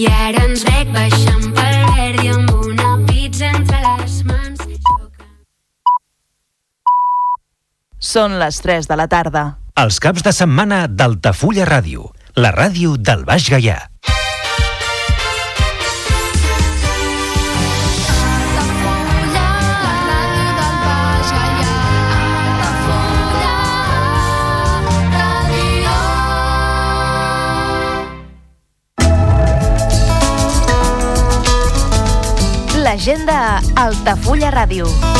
I ara ens veig baixant pel Verdi amb una pizza entre les mans. Són les 3 de la tarda. Els caps de setmana d'Altafulla Ràdio, la ràdio del Baix Gaià. L'agenda Altafulla Ràdio.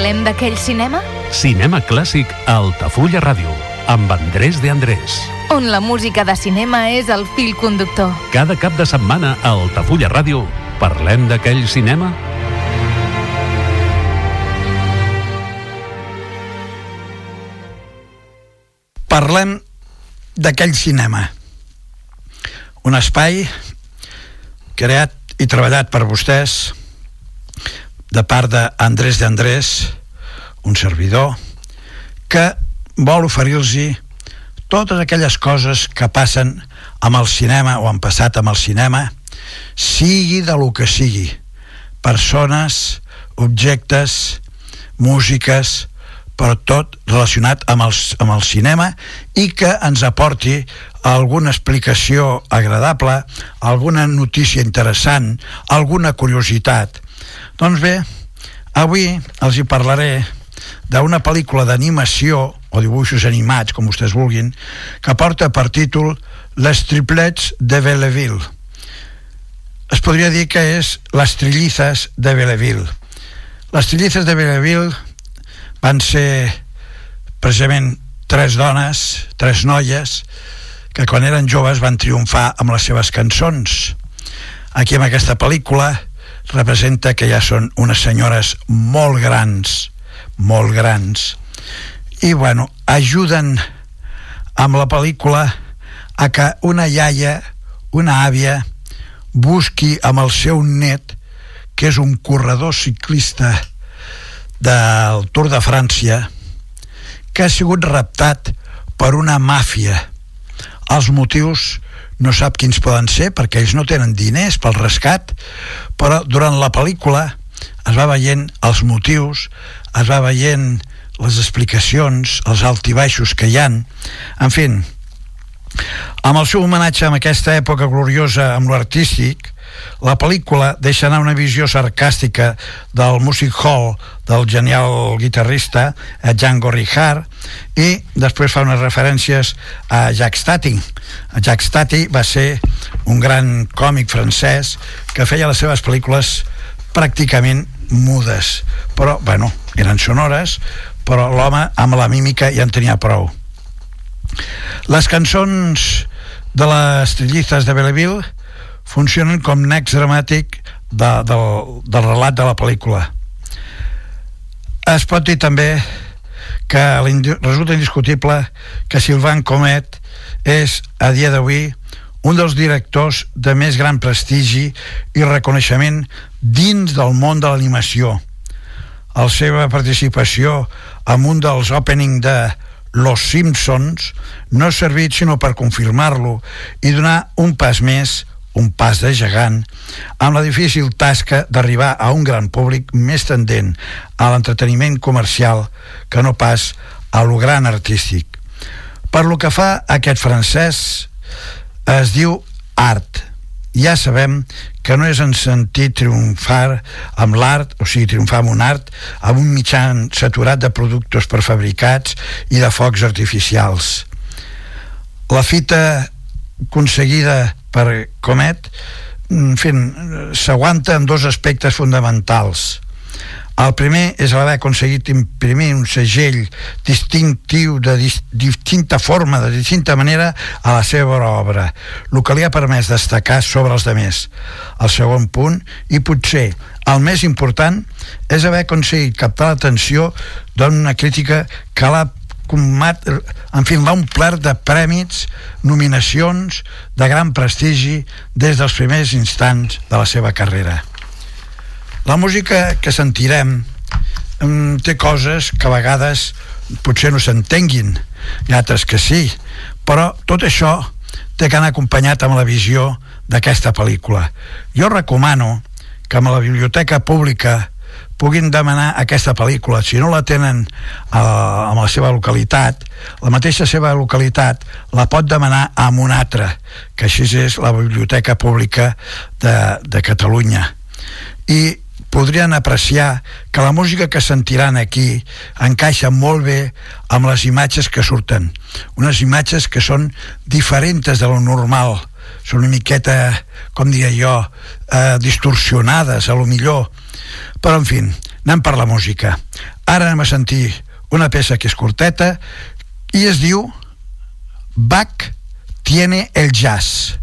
Parlem d'aquell cinema Cinema clàssic a Altafulla Ràdio, amb Andrés de Andrés. on la música de cinema és el fil conductor. Cada cap de setmana a Altafulla Ràdio parlem d'aquell cinema Parlem d'aquell cinema. Un espai creat i treballat per vostès de part d'Andrés d'Andrés, un servidor, que vol oferir-los totes aquelles coses que passen amb el cinema o han passat amb el cinema, sigui de lo que sigui, persones, objectes, músiques, però tot relacionat amb el, amb el cinema i que ens aporti alguna explicació agradable, alguna notícia interessant, alguna curiositat. Doncs bé, avui els hi parlaré d'una pel·lícula d'animació o dibuixos animats, com vostès vulguin, que porta per títol Les triplets de Belleville. Es podria dir que és Les trillizes de Belleville. Les trillizes de Belleville van ser precisament tres dones, tres noies, que quan eren joves van triomfar amb les seves cançons. Aquí en aquesta pel·lícula representa que ja són unes senyores molt grans, molt grans, i bueno, ajuden amb la pel·lícula a que una iaia, una àvia, busqui amb el seu net, que és un corredor ciclista del Tour de França, que ha sigut raptat per una màfia. Els motius no sap quins poden ser perquè ells no tenen diners pel rescat, però durant la pel·lícula es va veient els motius, es va veient les explicacions, els altibaixos que hi han. En fi, amb el seu homenatge a aquesta època gloriosa amb l'artístic, la pel·lícula deixa anar una visió sarcàstica del music hall del genial guitarrista eh, Django Reinhardt i després fa unes referències a Jacques Tati. Jacques Tati va ser un gran còmic francès que feia les seves pel·lícules pràcticament mudes, però, bueno, eren sonores, però l'home amb la mímica ja en tenia prou. Les cançons de les trillizes de Belleville funcionen com nex dramàtic de, del, del relat de la pel·lícula. Es pot dir també que resulta indiscutible que Sylvain Comet és, a dia d'avui, un dels directors de més gran prestigi i reconeixement dins del món de l'animació. La seva participació en un dels opening de Los Simpsons no ha servit sinó per confirmar-lo i donar un pas més un pas de gegant, amb la difícil tasca d'arribar a un gran públic més tendent a l'entreteniment comercial que no pas a lo gran artístic. Per lo que fa aquest francès, es diu art. Ja sabem que no és en sentit triomfar amb l'art, o sigui, triomfar amb un art, amb un mitjan saturat de productes prefabricats i de focs artificials. La fita aconseguida per Comet en fi, s'aguanta en dos aspectes fonamentals El primer és l'haver aconseguit imprimir un segell distintiu de dis distinta forma, de distinta manera a la seva obra, el que li ha permès destacar sobre els demés. El segon punt, i potser el més important, és haver aconseguit captar l'atenció d'una crítica que l'ha comat, en fi, l'ha omplert de prèmits, nominacions de gran prestigi des dels primers instants de la seva carrera. La música que sentirem um, té coses que a vegades potser no s'entenguin, i altres que sí, però tot això té que anar acompanyat amb la visió d'aquesta pel·lícula. Jo recomano que amb la biblioteca pública puguin demanar aquesta pel·lícula si no la tenen a, a la seva localitat la mateixa seva localitat la pot demanar a una altra que així és la biblioteca pública de, de Catalunya i podrien apreciar que la música que sentiran aquí encaixa molt bé amb les imatges que surten. Unes imatges que són diferents de lo normal, són una miqueta, com diria jo, eh, distorsionades, a lo millor. Però, en fi, anem per la música. Ara anem a sentir una peça que és corteta i es diu Bach tiene el jazz.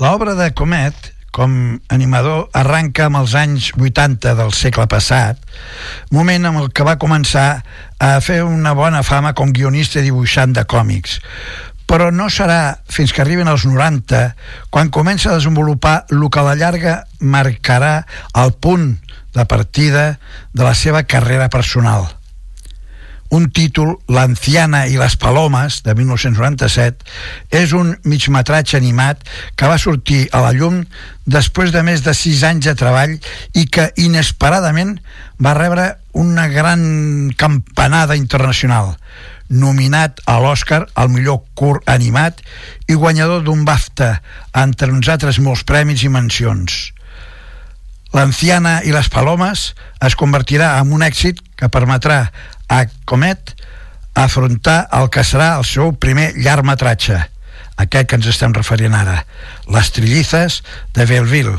L'obra de Comet, com animador, arranca amb els anys 80 del segle passat, moment amb el que va començar a fer una bona fama com guionista i dibuixant de còmics. Però no serà fins que arriben els 90 quan comença a desenvolupar el que a la llarga marcarà el punt de partida de la seva carrera personal – un títol, L'anciana i les palomes, de 1997, és un migmetratge animat que va sortir a la llum després de més de sis anys de treball i que inesperadament va rebre una gran campanada internacional nominat a l'Oscar al millor curt animat i guanyador d'un BAFTA, entre uns altres molts premis i mencions. L'anciana i les palomes es convertirà en un èxit que permetrà a Comet afrontar el que serà el seu primer llargmetratge, aquest que ens estem referint ara, Les Trillizes de Belleville,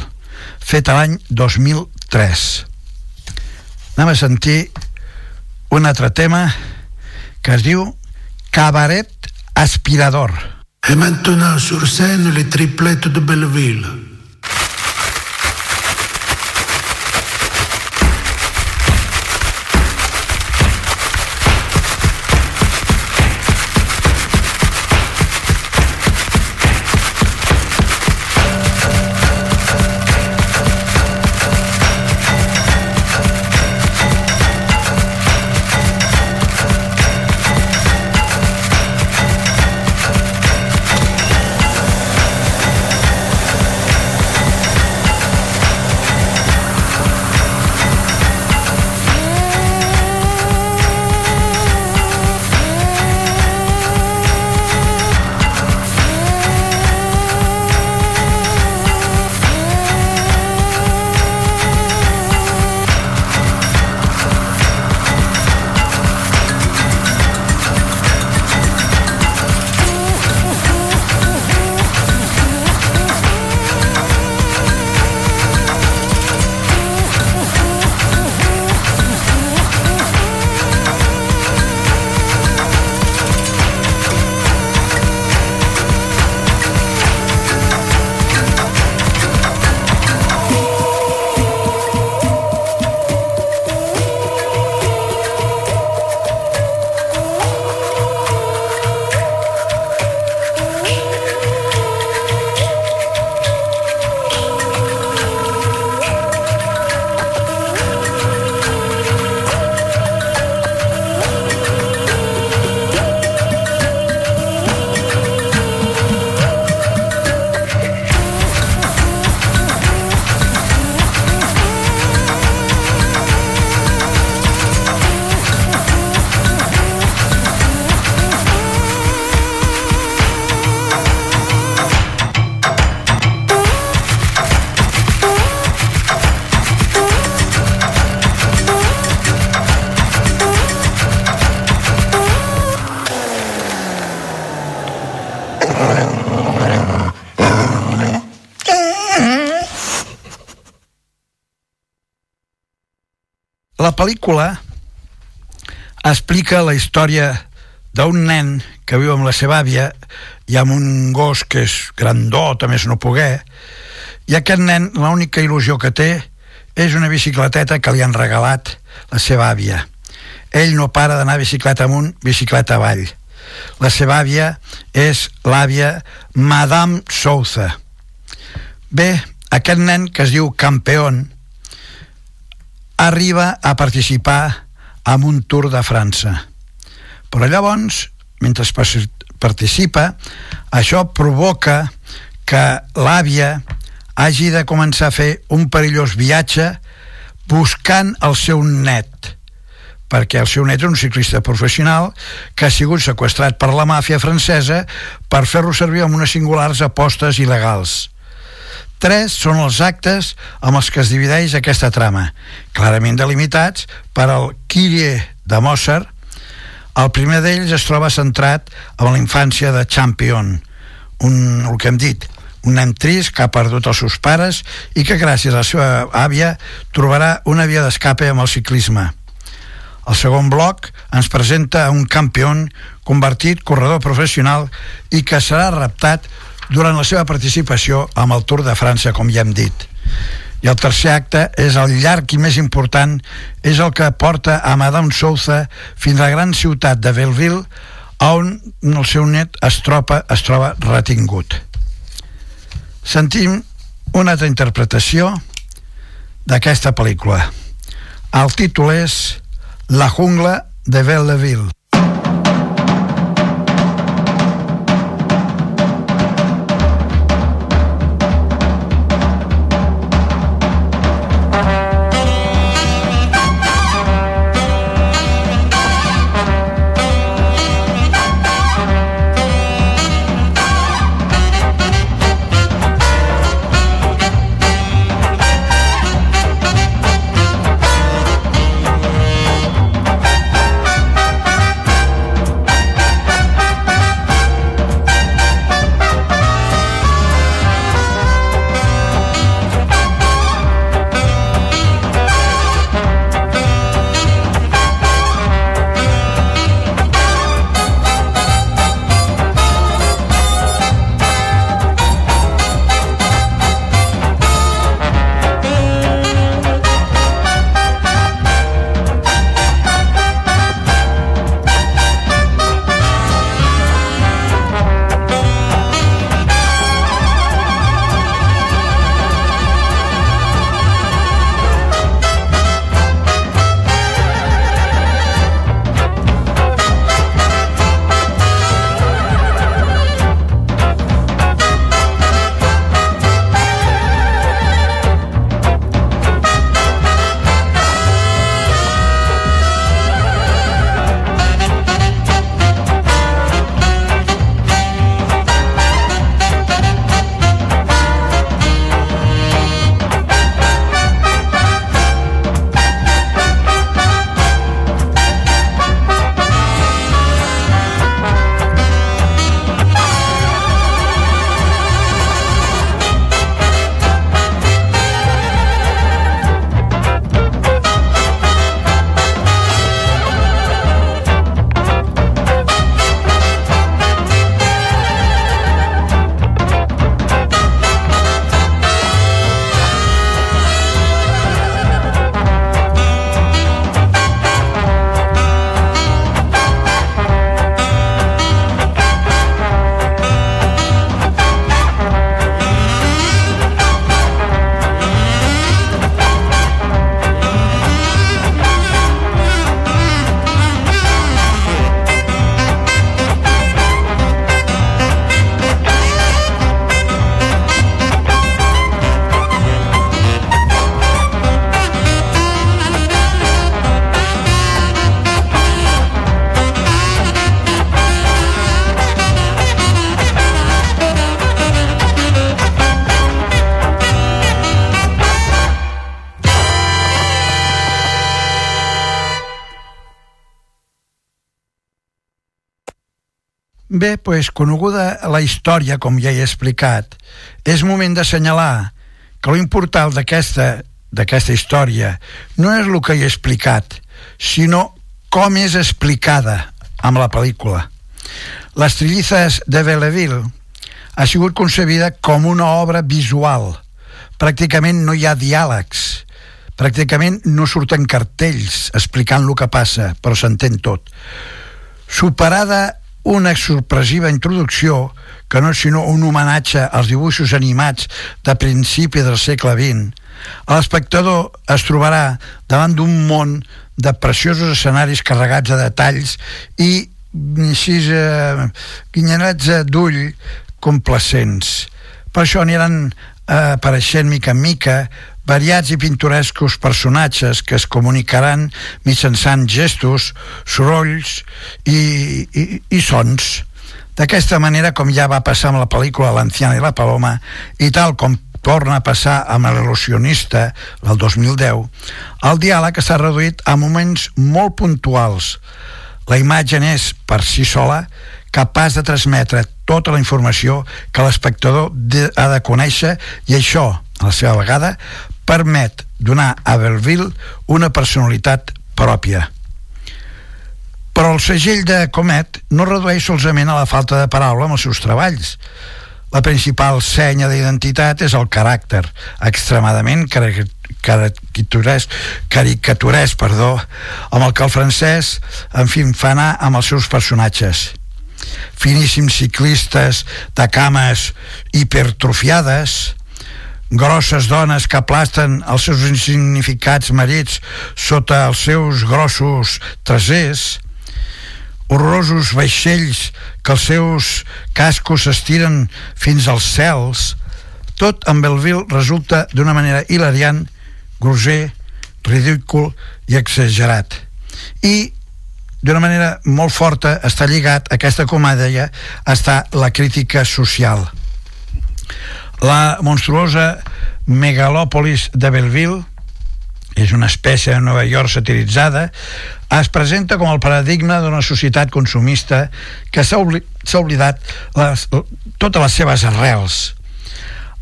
fet a l'any 2003. Anem a sentir un altre tema que es diu Cabaret Aspirador. Et maintenant sur scène les triplettes de Belleville. Pel·lícula explica la història d'un nen que viu amb la seva àvia i amb un gos que és grandot, a més no poguer, i aquest nen l'única il·lusió que té és una bicicleteta que li han regalat la seva àvia. Ell no para d'anar bicicleta amunt, bicicleta avall. La seva àvia és l'àvia Madame Souza. Bé, aquest nen que es diu Campeón arriba a participar en un Tour de França. Però llavors, mentre participa, això provoca que l'àvia hagi de començar a fer un perillós viatge buscant el seu net perquè el seu net és un ciclista professional que ha sigut sequestrat per la màfia francesa per fer-lo servir amb unes singulars apostes il·legals. Tres són els actes amb els que es divideix aquesta trama, clarament delimitats per al Kyrie de Mozart. El primer d'ells es troba centrat en la infància de Champion, un, el que hem dit, un nen trist que ha perdut els seus pares i que gràcies a la seva àvia trobarà una via d'escape amb el ciclisme. El segon bloc ens presenta un campió convertit corredor professional i que serà raptat durant la seva participació amb el Tour de França, com ja hem dit. I el tercer acte és el llarg i més important, és el que porta a Madame Souza fins a la gran ciutat de Belleville, on el seu net es troba, es troba retingut. Sentim una altra interpretació d'aquesta pel·lícula. El títol és La jungla de Belleville. Bé, pues, coneguda la història, com ja he explicat, és moment d'assenyalar que l'important d'aquesta d'aquesta història no és el que he explicat, sinó com és explicada amb la pel·lícula. Les trillizes de Belleville ha sigut concebida com una obra visual. Pràcticament no hi ha diàlegs, pràcticament no surten cartells explicant el que passa, però s'entén tot. Superada una sorpresiva introducció que no és sinó un homenatge als dibuixos animats de principi del segle XX, l'espectador es trobarà davant d'un món de preciosos escenaris carregats de detalls i així eh, guinyarats d'ull complacents. Per això aniran eh, apareixent mica en mica variats i pintorescos personatges que es comunicaran mitjançant gestos, sorolls i, i, i sons. D'aquesta manera, com ja va passar amb la pel·lícula L'Anciana i la Paloma, i tal com torna a passar amb l'il·lusionista del 2010, el diàleg s'ha reduït a moments molt puntuals. La imatge és, per si sola, capaç de transmetre tota la informació que l'espectador ha de conèixer i això, a la seva vegada, permet donar a Belleville una personalitat pròpia. Però el segell de Comet no redueix solament a la falta de paraula amb els seus treballs. La principal senya d'identitat és el caràcter extremadament caricaturesc, caricaturesc perdó, amb el que el francès en fi, fa anar amb els seus personatges finíssims ciclistes de cames hipertrofiades grosses dones que aplasten els seus insignificats marits sota els seus grossos trasers horrorosos vaixells que els seus cascos s'estiren fins als cels tot en Belleville resulta d'una manera hilariant groser, ridícul i exagerat. I d'una manera molt forta està lligat a aquesta comèdia està la crítica social la monstruosa megalòpolis de Belleville és una espècie de Nova York satiritzada, es presenta com el paradigma d'una societat consumista que s'ha obli oblidat les, totes les seves arrels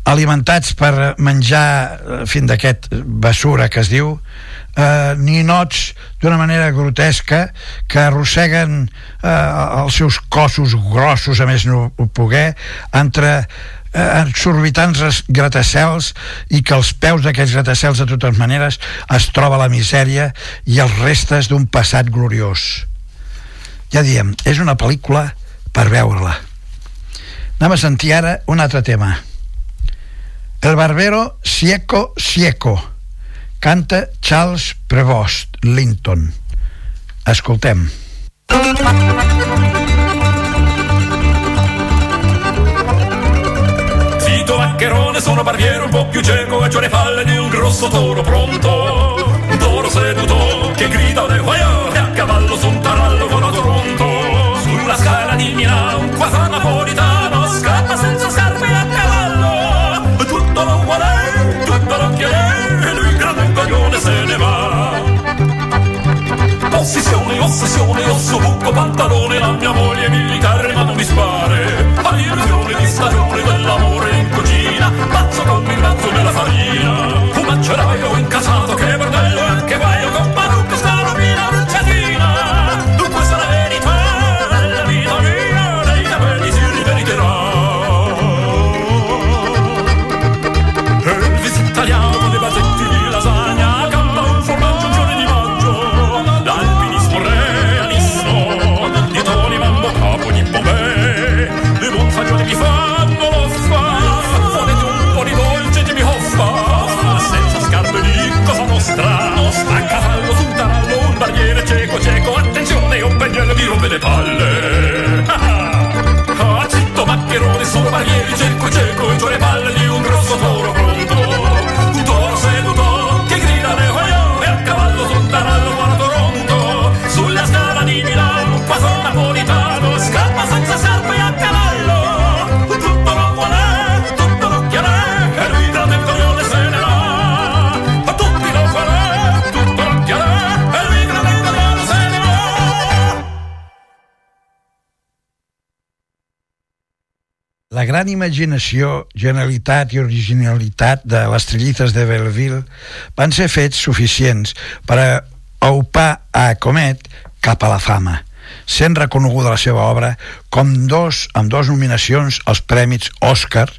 alimentats per menjar fin d'aquest basura que es diu eh, ninots d'una manera grotesca que arrosseguen eh, els seus cossos grossos a més no poder entre eh, exorbitants gratacels i que als peus d'aquests gratacels de totes maneres es troba la misèria i els restes d'un passat gloriós. Ja diem, és una pel·lícula per veure-la. Anem a sentir ara un altre tema. El barbero Sieco Sieco canta Charles Prevost Linton. Escoltem Sono barbiere un po' più cieco e ho le palle di un grosso toro pronto. Un toro seduto che grida de guaio e a cavallo su un tarallo volato pronto sulla scala di Milano quasi napolitano scappa senza scarpe a cavallo. Tutto lo vuole tutto lo chiede e lui grande coglione se ne va. Ossessione, ossessione, osso, buco, pantalone La mia moglie è militare ma non mi spare. All'illusione di stagione mi braccio nella farina 손바닥에 질꿀질꿀 조래 발라 La gran imaginació, genialitat i originalitat de les trillites de Belleville van ser fets suficients per a aupar a Comet cap a la fama, sent reconeguda la seva obra com dos, amb dos nominacions als Prèmits Òscar,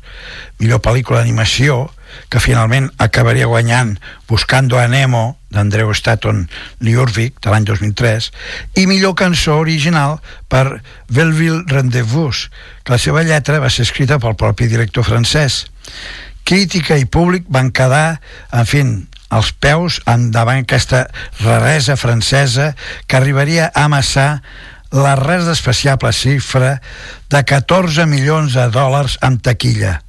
millor pel·lícula d'animació, que finalment acabaria guanyant Buscando a Nemo d'Andreu Stanton Liurvik de l'any 2003 i millor cançó original per Belleville Rendezvous que la seva lletra va ser escrita pel propi director francès. Crítica i públic van quedar en fi, als peus endavant aquesta raresa francesa que arribaria a amassar la res despreciable xifra de 14 milions de dòlars en taquilla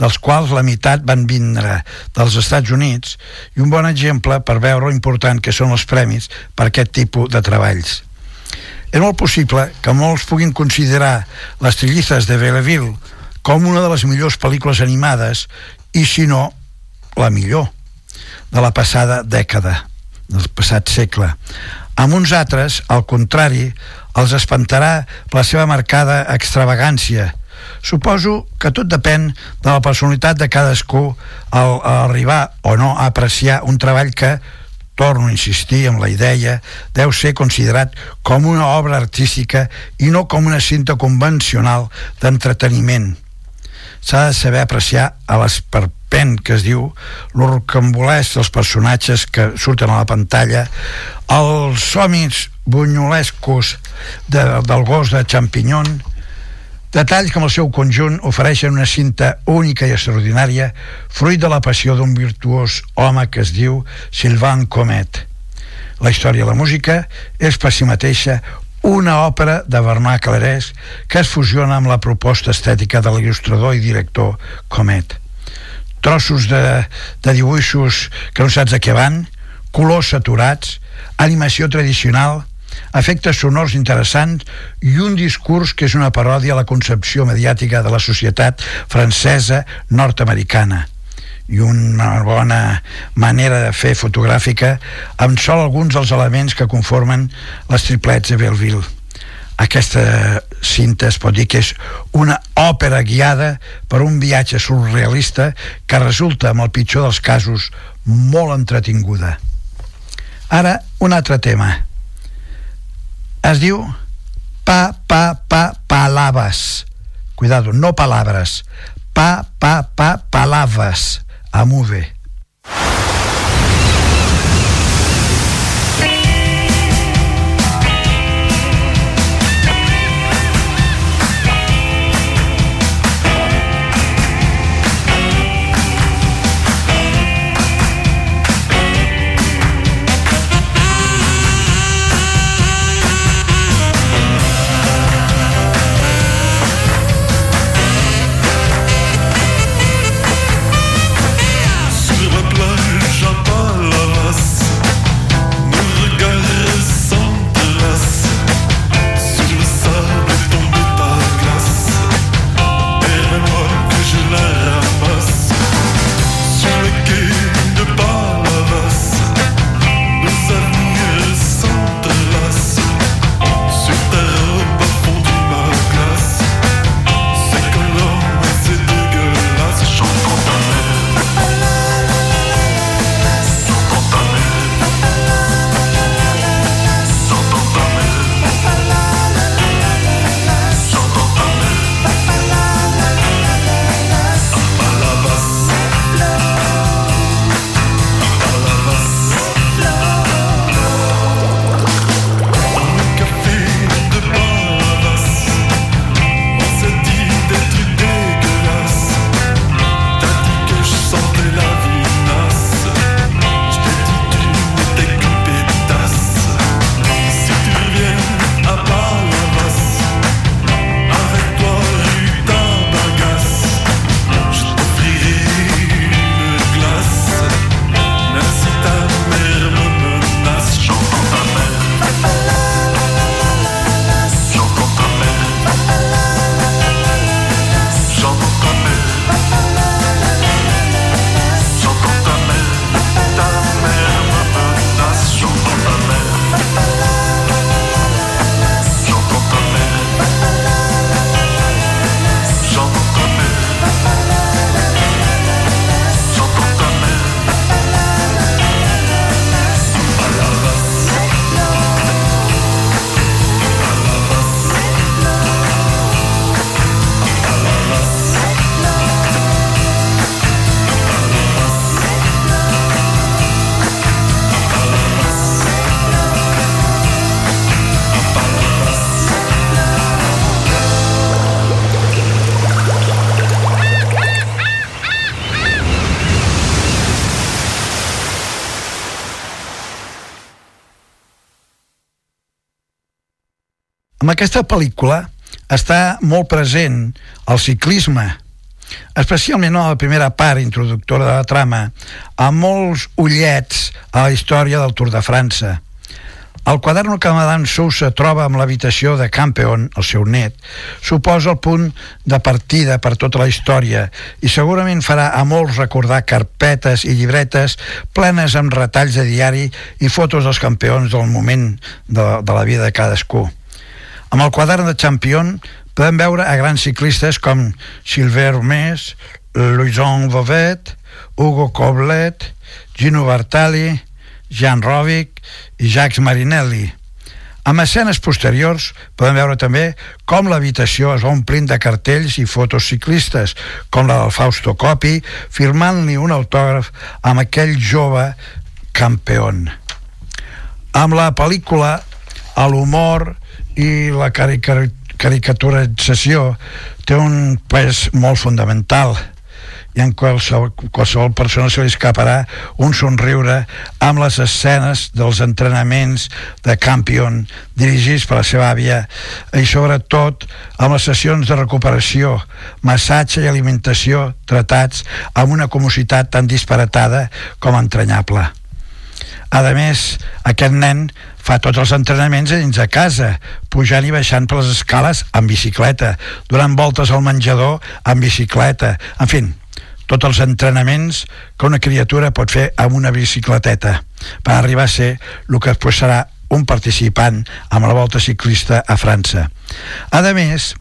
dels quals la meitat van vindre dels Estats Units i un bon exemple per veure lo important que són els premis per aquest tipus de treballs. És molt possible que molts puguin considerar les trillizes de Belleville com una de les millors pel·lícules animades i, si no, la millor de la passada dècada, del passat segle. Amb uns altres, al contrari, els espantarà per la seva marcada extravagància, Suposo que tot depèn de la personalitat de cadascú al, al arribar o no a apreciar un treball que, torno a insistir amb la idea, deu ser considerat com una obra artística i no com una cinta convencional d'entreteniment. S'ha de saber apreciar a l'esperpent que es diu, l'orcambulès dels personatges que surten a la pantalla, els somis bunyolescos de, del gos de Champignon, Detalls amb el seu conjunt ofereixen una cinta única i extraordinària, fruit de la passió d'un virtuós home que es diu Sylvain Comet. La història i la música és per si mateixa una òpera de Bernard Clarès que es fusiona amb la proposta estètica de l'il·lustrador i director Comet. Trossos de, de dibuixos que no saps a què van, colors saturats, animació tradicional, efectes sonors interessants i un discurs que és una paròdia a la concepció mediàtica de la societat francesa nord-americana i una bona manera de fer fotogràfica amb sol alguns dels elements que conformen les triplets de Belleville. Aquesta cinta es pot dir que és una òpera guiada per un viatge surrealista que resulta, amb el pitjor dels casos, molt entretinguda. Ara, un altre tema es diu pa, pa, pa, palabas. Cuidado, no palabras. Pa, pa, pa, palavas. Amuve. Si Amb aquesta pel·lícula està molt present el ciclisme, especialment a la primera part introductora de la trama, amb molts ullets a la història del Tour de França. El quaderno que Madame Sousa troba amb l'habitació de Campeon, el seu net, suposa el punt de partida per tota la història i segurament farà a molts recordar carpetes i llibretes plenes amb retalls de diari i fotos dels campions del moment de, de la vida de cadascú. Amb el quadern de Champion podem veure a grans ciclistes com Sylvain Mes, Louison Vovet, Hugo Coblet, Gino Bartali, Jean Rovic i Jacques Marinelli. Amb escenes posteriors podem veure també com l'habitació es va omplint de cartells i fotos ciclistes, com la del Fausto Coppi, firmant-li un autògraf amb aquell jove campeón. Amb la pel·lícula, l'humor i la carica caricaturització té un pes molt fundamental i en qualsevol, qualsevol persona se li escaparà un somriure amb les escenes dels entrenaments de Campion dirigits per la seva àvia i sobretot amb les sessions de recuperació, massatge i alimentació tratats amb una comositat tan disparatada com entranyable. A més, aquest nen fa tots els entrenaments dins de casa, pujant i baixant per les escales amb bicicleta, donant voltes al menjador amb bicicleta, en fi, tots els entrenaments que una criatura pot fer amb una bicicleteta per arribar a ser el que després serà un participant amb la volta ciclista a França. A més,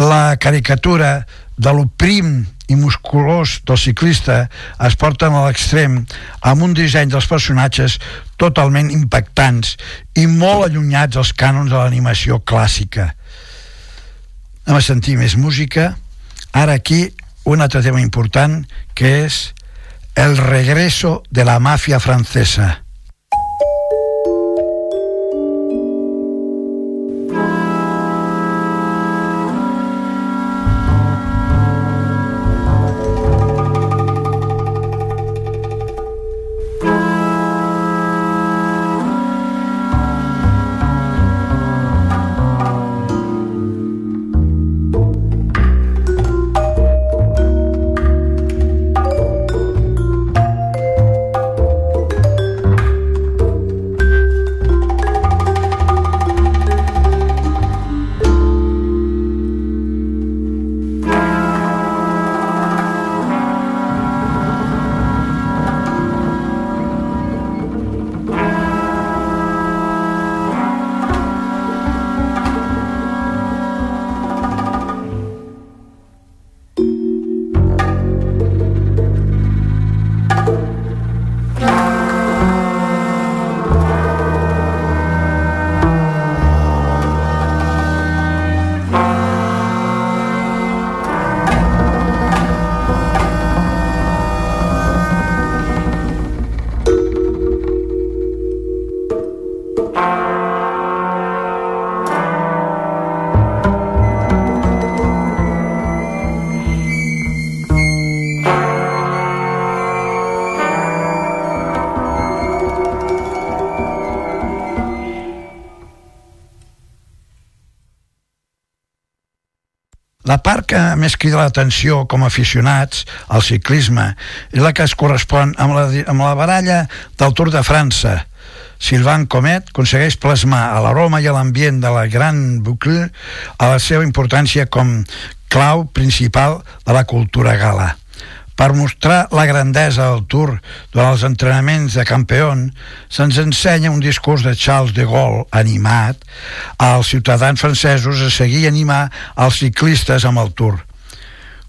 la caricatura de lo prim i musculós del ciclista es porten a l'extrem amb un disseny dels personatges totalment impactants i molt allunyats dels cànons de l'animació clàssica. Anem a sentir més música. Ara aquí un altre tema important que és el regreso de la mafia francesa. Que més crida l'atenció com a aficionats al ciclisme és la que es correspon amb la, amb la baralla del Tour de França. Sylvain Comet aconsegueix plasmar a l'aroma i a l'ambient de la Gran Boucle a la seva importància com clau principal de la cultura gala. Per mostrar la grandesa del Tour durant els entrenaments de campion, se'ns ensenya un discurs de Charles de Gaulle animat als ciutadans francesos a seguir i animar els ciclistes amb el Tour.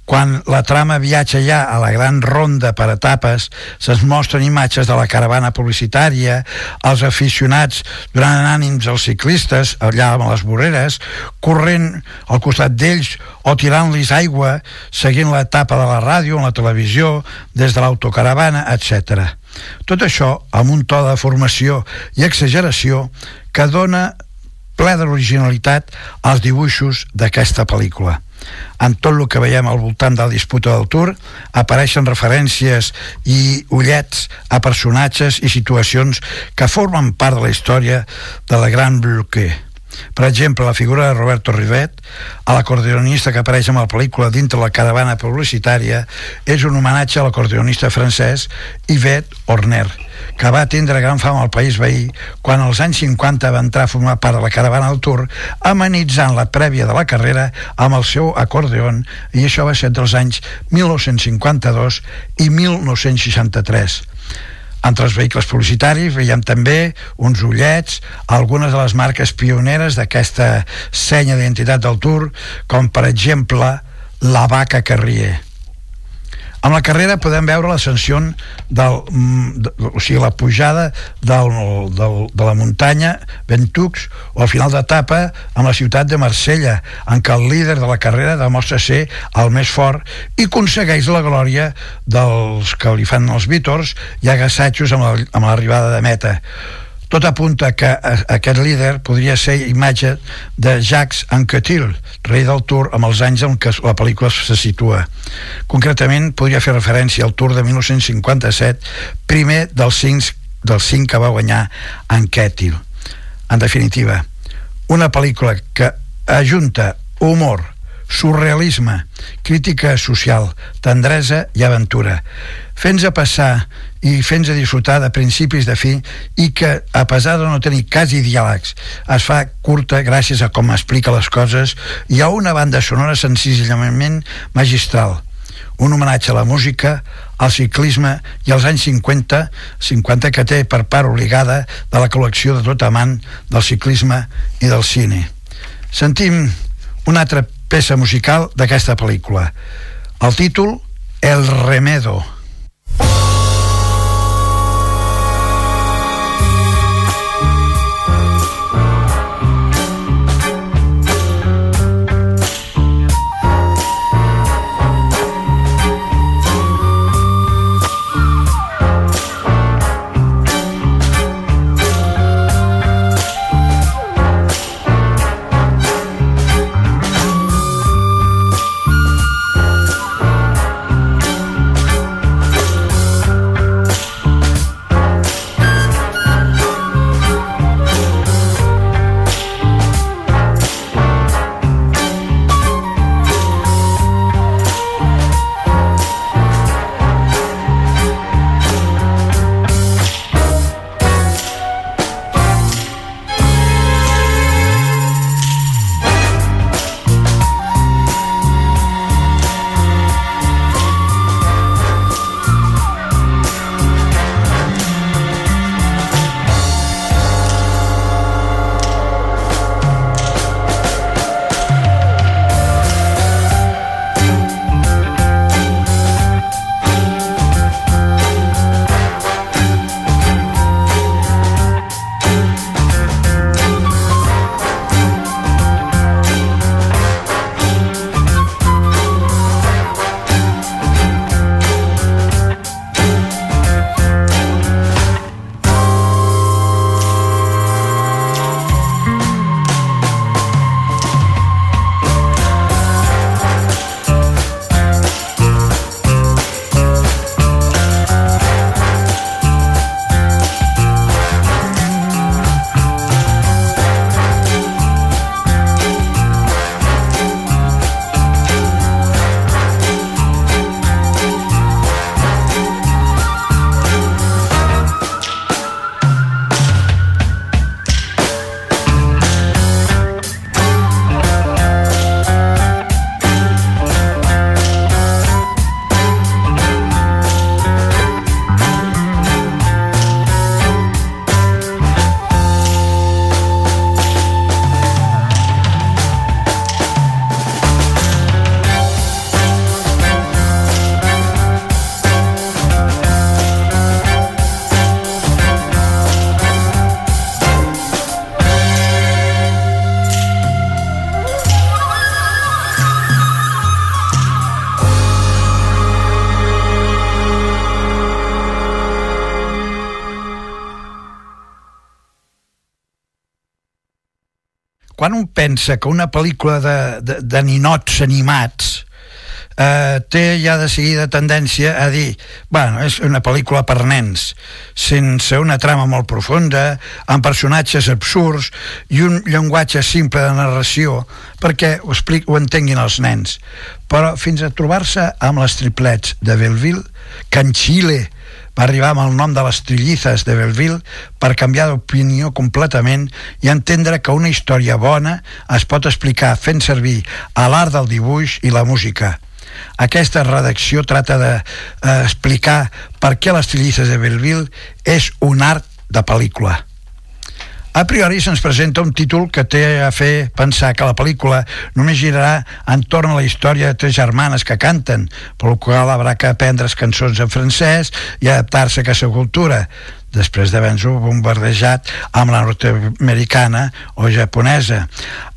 Quan la trama viatja ja a la gran ronda per etapes, se'ns mostren imatges de la caravana publicitària, els aficionats donant ànims als ciclistes allà amb les voreres, corrent al costat d'ells o tirant-los aigua, seguint l'etapa de la ràdio, en la televisió, des de l'autocaravana, etc. Tot això amb un to de formació i exageració que dona ple d'originalitat als dibuixos d'aquesta pel·lícula en tot el que veiem al voltant de la disputa del Tour apareixen referències i ullets a personatges i situacions que formen part de la història de la Gran Bloquer. Per exemple, la figura de Roberto Rivet, a l'acordeonista que apareix en la pel·lícula dintre la caravana publicitària, és un homenatge a l'acordeonista francès Yvette Horner, que va tindre gran fama al país veí quan als anys 50 va entrar a formar part de la caravana del Tour amenitzant la prèvia de la carrera amb el seu acordeon i això va ser entre els anys 1952 i 1963 entre els vehicles publicitaris veiem també uns ullets, algunes de les marques pioneres d'aquesta senya d'identitat del Tour, com per exemple la vaca que rie. Amb la carrera podem veure l'ascensió del, mm, de, o sigui, la pujada del, del, de la muntanya Ventux o al final d'etapa amb la ciutat de Marsella en què el líder de la carrera demostra ser el més fort i aconsegueix la glòria dels que li fan els vítors i agassatjos amb l'arribada la, de meta tot apunta que aquest líder podria ser imatge de Jacques Anquetil, rei del Tour amb els anys en què la pel·lícula se situa. Concretament, podria fer referència al Tour de 1957, primer dels cinc, dels cinc que va guanyar Anquetil. En definitiva, una pel·lícula que ajunta humor, surrealisme, crítica social, tendresa i aventura, fent-nos passar i fent a disfrutar de principis de fi i que, a pesar de no tenir quasi diàlegs, es fa curta gràcies a com explica les coses i a una banda sonora senzillament magistral. Un homenatge a la música, al ciclisme i als anys 50, 50 que té per part obligada de la col·lecció de tot amant del ciclisme i del cine. Sentim una altra peça musical d'aquesta pel·lícula. El títol, El Remedo. Quan un pensa que una pel·lícula de, de, de ninots animats eh, té ja de seguida tendència a dir bueno, és una pel·lícula per nens sense una trama molt profunda amb personatges absurds i un llenguatge simple de narració perquè ho, explic, ho entenguin els nens. Però fins a trobar-se amb les triplets de Belleville que en Xile va arribar amb el nom de les trillizes de Belleville per canviar d'opinió completament i entendre que una història bona es pot explicar fent servir a l'art del dibuix i la música. Aquesta redacció trata d'explicar de, eh, per què les trillizes de Belleville és un art de pel·lícula. A priori se'ns presenta un títol que té a fer pensar que la pel·lícula només girarà entorn a la història de tres germanes que canten, pel qual haurà que aprendre cançons en francès i adaptar-se a aquesta cultura després d'haver-nos bombardejat amb la nord-americana o japonesa.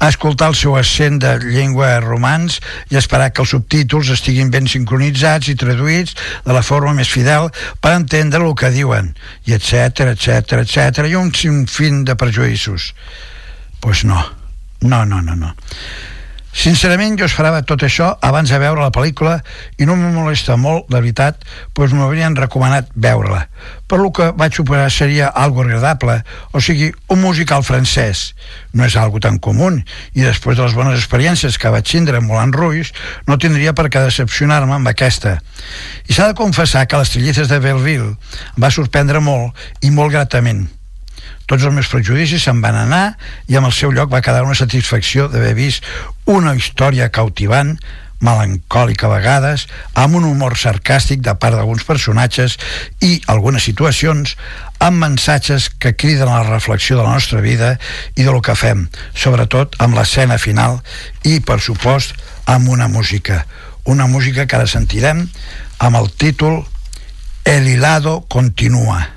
Escoltar el seu accent de llengua romans i esperar que els subtítols estiguin ben sincronitzats i traduïts de la forma més fidel per entendre el que diuen, i etc etc etc i un sinfín de prejuïços. Doncs pues no, no, no, no, no. Sincerament, jo esperava tot això abans de veure la pel·lícula i no me molesta molt, de veritat, doncs m'haurien recomanat veure-la. Per lo que vaig operar seria algo agradable, o sigui, un musical francès. No és algo tan comú, i després de les bones experiències que vaig tindre amb Moulin Rouge, no tindria per què decepcionar-me amb aquesta. I s'ha de confessar que les trillizes de Belleville va sorprendre molt i molt gratament tots els meus prejudicis se'n van anar i amb el seu lloc va quedar una satisfacció d'haver vist una història cautivant melancòlica a vegades, amb un humor sarcàstic de part d'alguns personatges i algunes situacions amb mensatges que criden a la reflexió de la nostra vida i de lo que fem, sobretot amb l'escena final i, per supost, amb una música. Una música que ara sentirem amb el títol El hilado continua.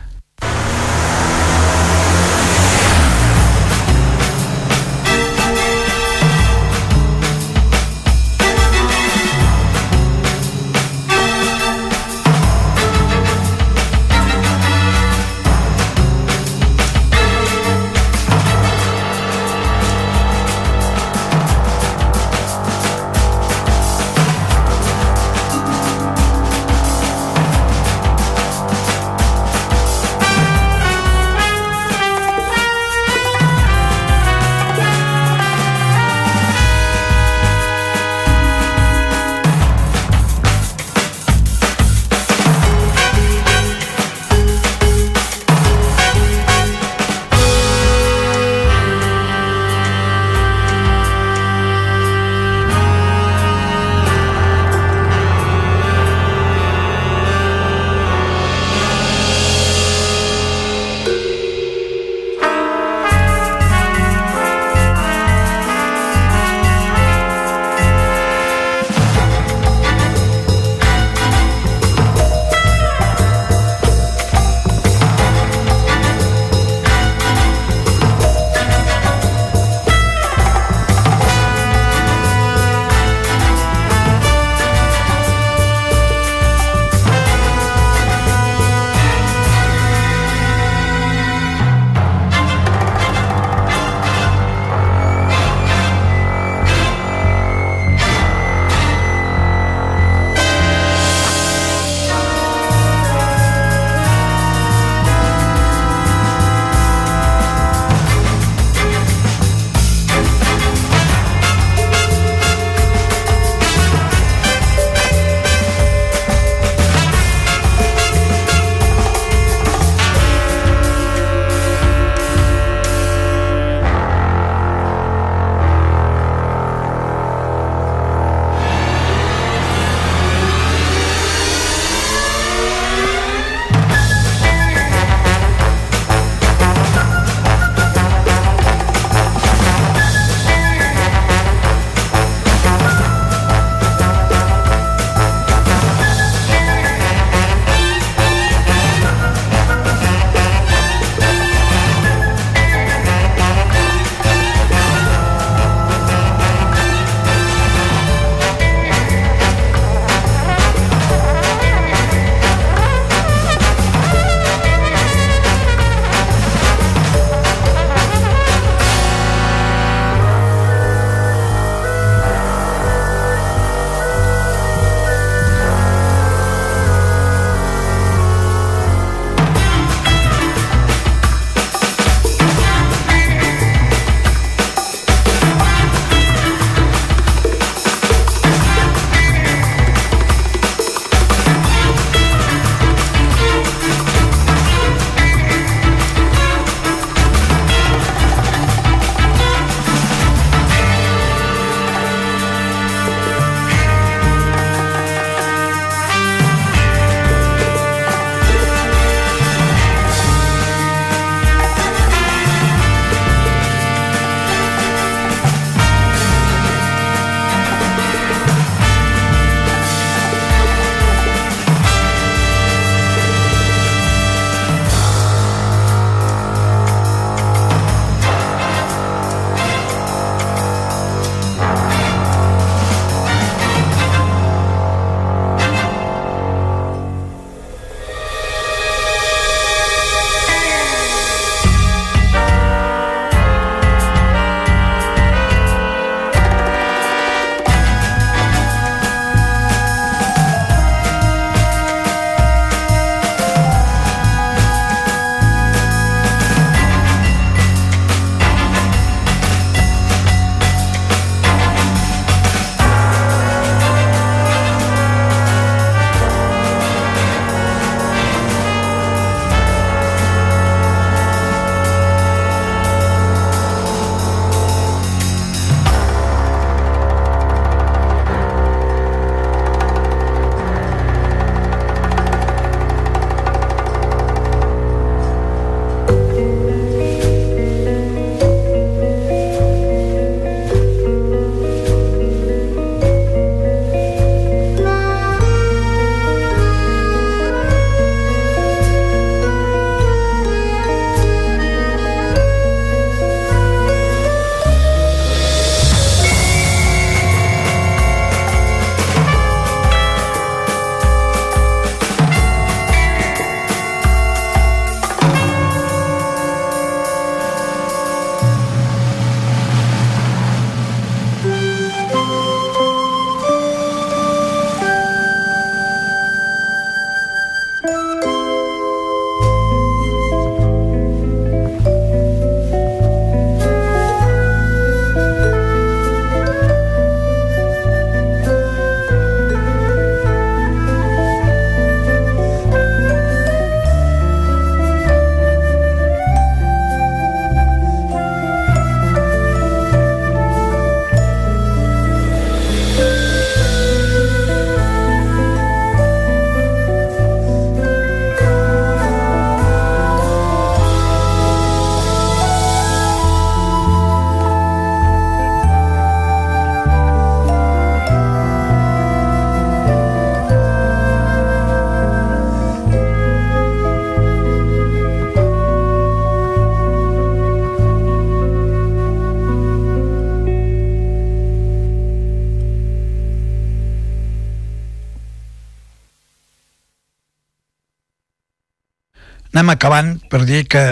Acabant per dir que,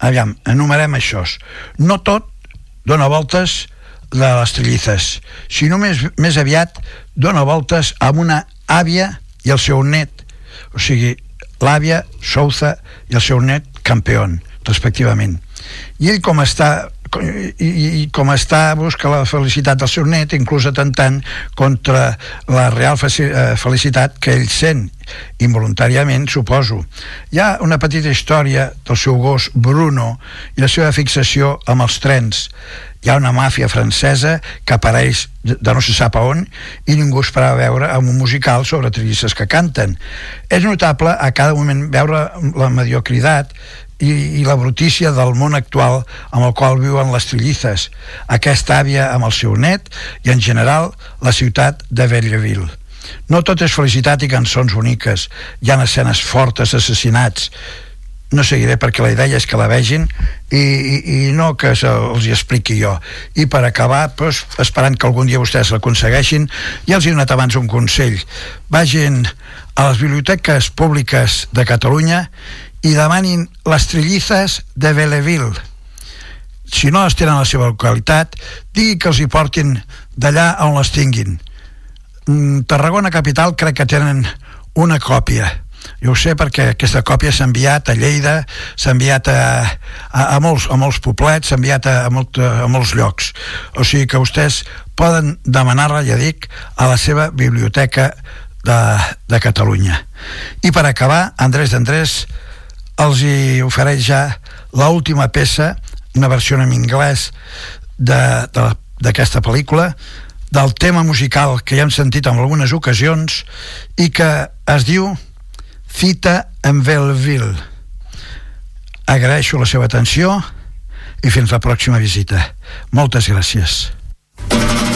aviam, enumerem això. No tot dona voltes de les trillizes, sinó més, més aviat dona voltes amb una àvia i el seu net, o sigui, l'àvia Souza i el seu net Campeón, respectivament. I ell com està i, i com està busca la felicitat del seu net inclús atentant contra la real eh, felicitat que ell sent involuntàriament, suposo. Hi ha una petita història del seu gos Bruno i la seva fixació amb els trens. Hi ha una màfia francesa que apareix de no se sap a on i ningú esperava veure amb un musical sobre trillisses que canten. És notable a cada moment veure la mediocritat i, i la brutícia del món actual amb el qual viuen les trillizes, aquesta àvia amb el seu net i en general la ciutat de Belleville. No tot és felicitat i cançons boniques, hi ha escenes fortes, assassinats, no seguiré perquè la idea és que la vegin i, i, i no que els hi expliqui jo. I per acabar doncs, esperant que algun dia vostès l'aconsegueixin ja els he donat abans un consell. Vagin a les biblioteques públiques de Catalunya i demanin les trillizes de Belleville. Si no les tenen a la seva localitat, digui que els hi portin d'allà on les tinguin. Mm, Tarragona Capital crec que tenen una còpia. Jo ho sé perquè aquesta còpia s'ha enviat a Lleida, s'ha enviat a, a, a, molts, a molts poblets, s'ha enviat a, a, molt, a molts llocs. O sigui que vostès poden demanar-la, ja dic, a la seva biblioteca de, de Catalunya. I per acabar, Andrés d'Andrés, els hi ofereix ja l'última peça, una versió en anglès d'aquesta pel·lícula, del tema musical que ja hem sentit en algunes ocasions i que es diu Cita en Belleville. Agraeixo la seva atenció i fins la pròxima visita. Moltes gràcies. I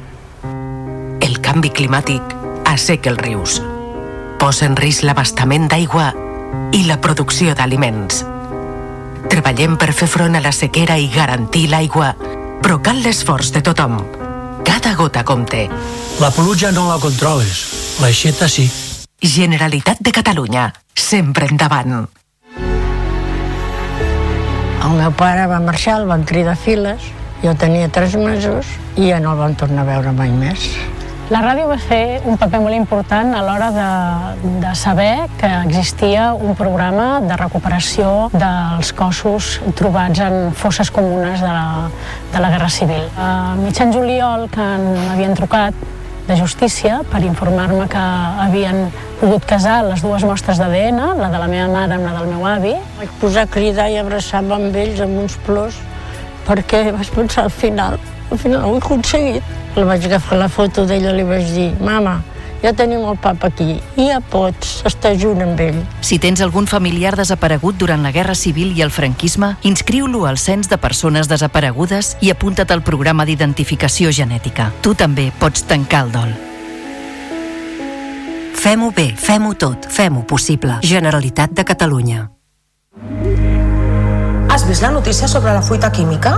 Canvi climàtic asseca els rius, posa en risc l'abastament d'aigua i la producció d'aliments. Treballem per fer front a la sequera i garantir l'aigua, però cal l'esforç de tothom. Cada gota compte. La pluja no la controles, l'aixeta sí. Generalitat de Catalunya, sempre endavant. El meu pare va marxar, el van cridar files, jo tenia tres mesos i ja no el vam tornar a veure mai més. La ràdio va fer un paper molt important a l'hora de, de saber que existia un programa de recuperació dels cossos trobats en fosses comunes de la, de la Guerra Civil. A mitjan juliol, que m'havien trucat de justícia per informar-me que havien pogut casar les dues mostres d'ADN, la de la meva mare amb la del meu avi. Vaig posar a cridar i abraçar-me amb ells amb uns plors perquè vaig pensar al final, al final ho he aconseguit. La vaig agafar la foto d'ella i li vaig dir mama, ja tenim el papa aquí i ja pots estar junt amb ell. Si tens algun familiar desaparegut durant la Guerra Civil i el franquisme, inscriu-lo al Cens de Persones Desaparegudes i apunta't al programa d'identificació genètica. Tu també pots tancar el dol. Fem-ho bé, fem-ho tot, fem-ho possible. Generalitat de Catalunya. Has vist la notícia sobre la fuita química?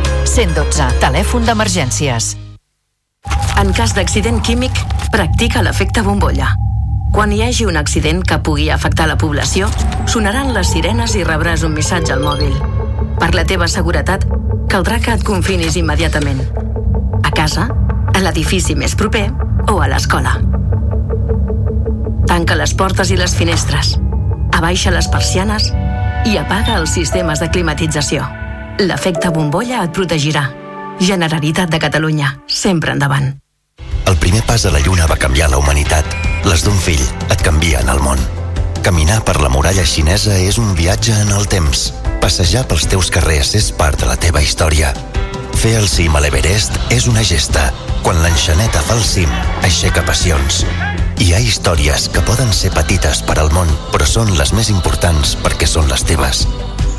112, telèfon d'emergències. En cas d'accident químic, practica l'efecte bombolla. Quan hi hagi un accident que pugui afectar la població, sonaran les sirenes i rebràs un missatge al mòbil. Per la teva seguretat, caldrà que et confinis immediatament. A casa, a l'edifici més proper o a l'escola. Tanca les portes i les finestres. Abaixa les persianes i apaga els sistemes de climatització. L'efecte bombolla et protegirà. Generalitat de Catalunya. Sempre endavant. El primer pas a la Lluna va canviar la humanitat. Les d'un fill et canvien el món. Caminar per la muralla xinesa és un viatge en el temps. Passejar pels teus carrers és part de la teva història. Fer el cim a l'Everest és una gesta. Quan l'enxaneta fa el cim, aixeca passions. Hi ha històries que poden ser petites per al món, però són les més importants perquè són les teves.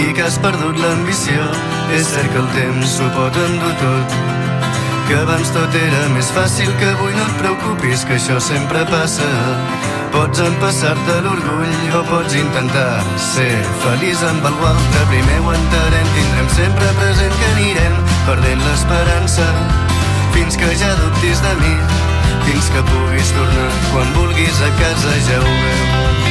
I que has perdut l'ambició. És cert que el temps s'ho pot endur tot, que abans tot era més fàcil, que avui no et preocupis, que això sempre passa. Pots empassar-te l'orgull o pots intentar ser feliç amb algú altre. Primer ho entarem, tindrem sempre present que anirem perdent l'esperança fins que ja dubtis de mi, fins que puguis tornar quan vulguis a casa, ja ho veus.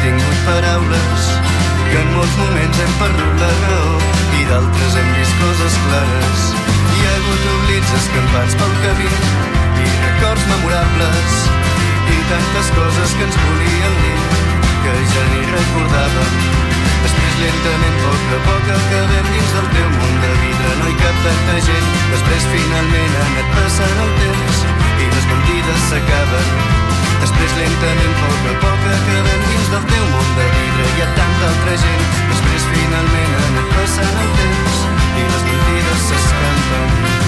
Tingut paraules, que en molts moments hem perdut la raó i d'altres hem vist coses clares. Hi ha hagut oblits escampats pel camí i records memorables i tantes coses que ens volien dir que ja ni recordàvem. Després lentament, poc a poc, acabem dins del teu món de vidre. No hi cap tanta gent. Després finalment ha anat passant el temps i les mentides s'acaben. Després lentament, a poc a poc, acabem dins del teu món de vidre. Hi ha tanta altra gent. Després finalment ha anat passant el temps i les mentides s'escampen.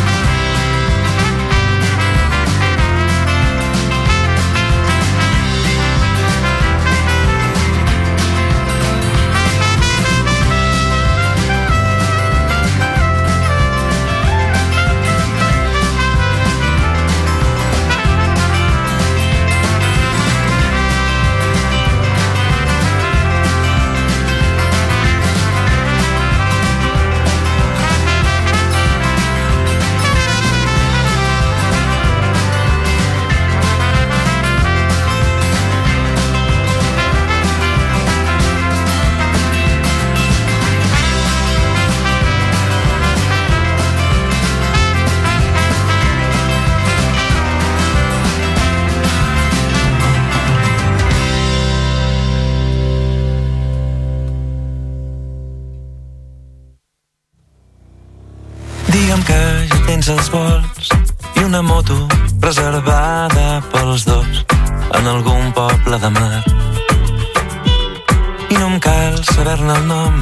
Saber-ne el nom,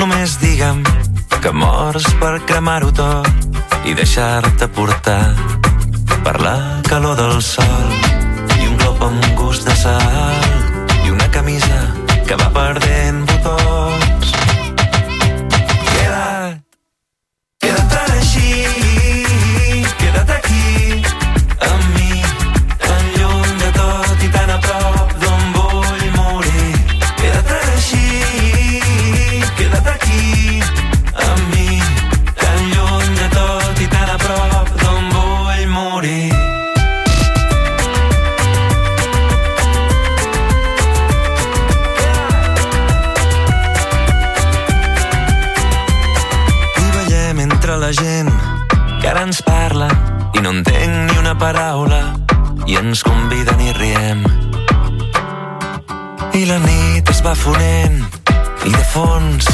només digue'm que mors per cremar-ho tot i deixar-te portar per la calor del sol. I un glop amb gust de sal i una camisa que va perdent va fonent. I de fons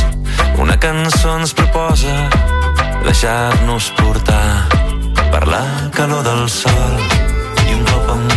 una cançó ens proposa deixar-nos portar per la calor del sol i un cop amb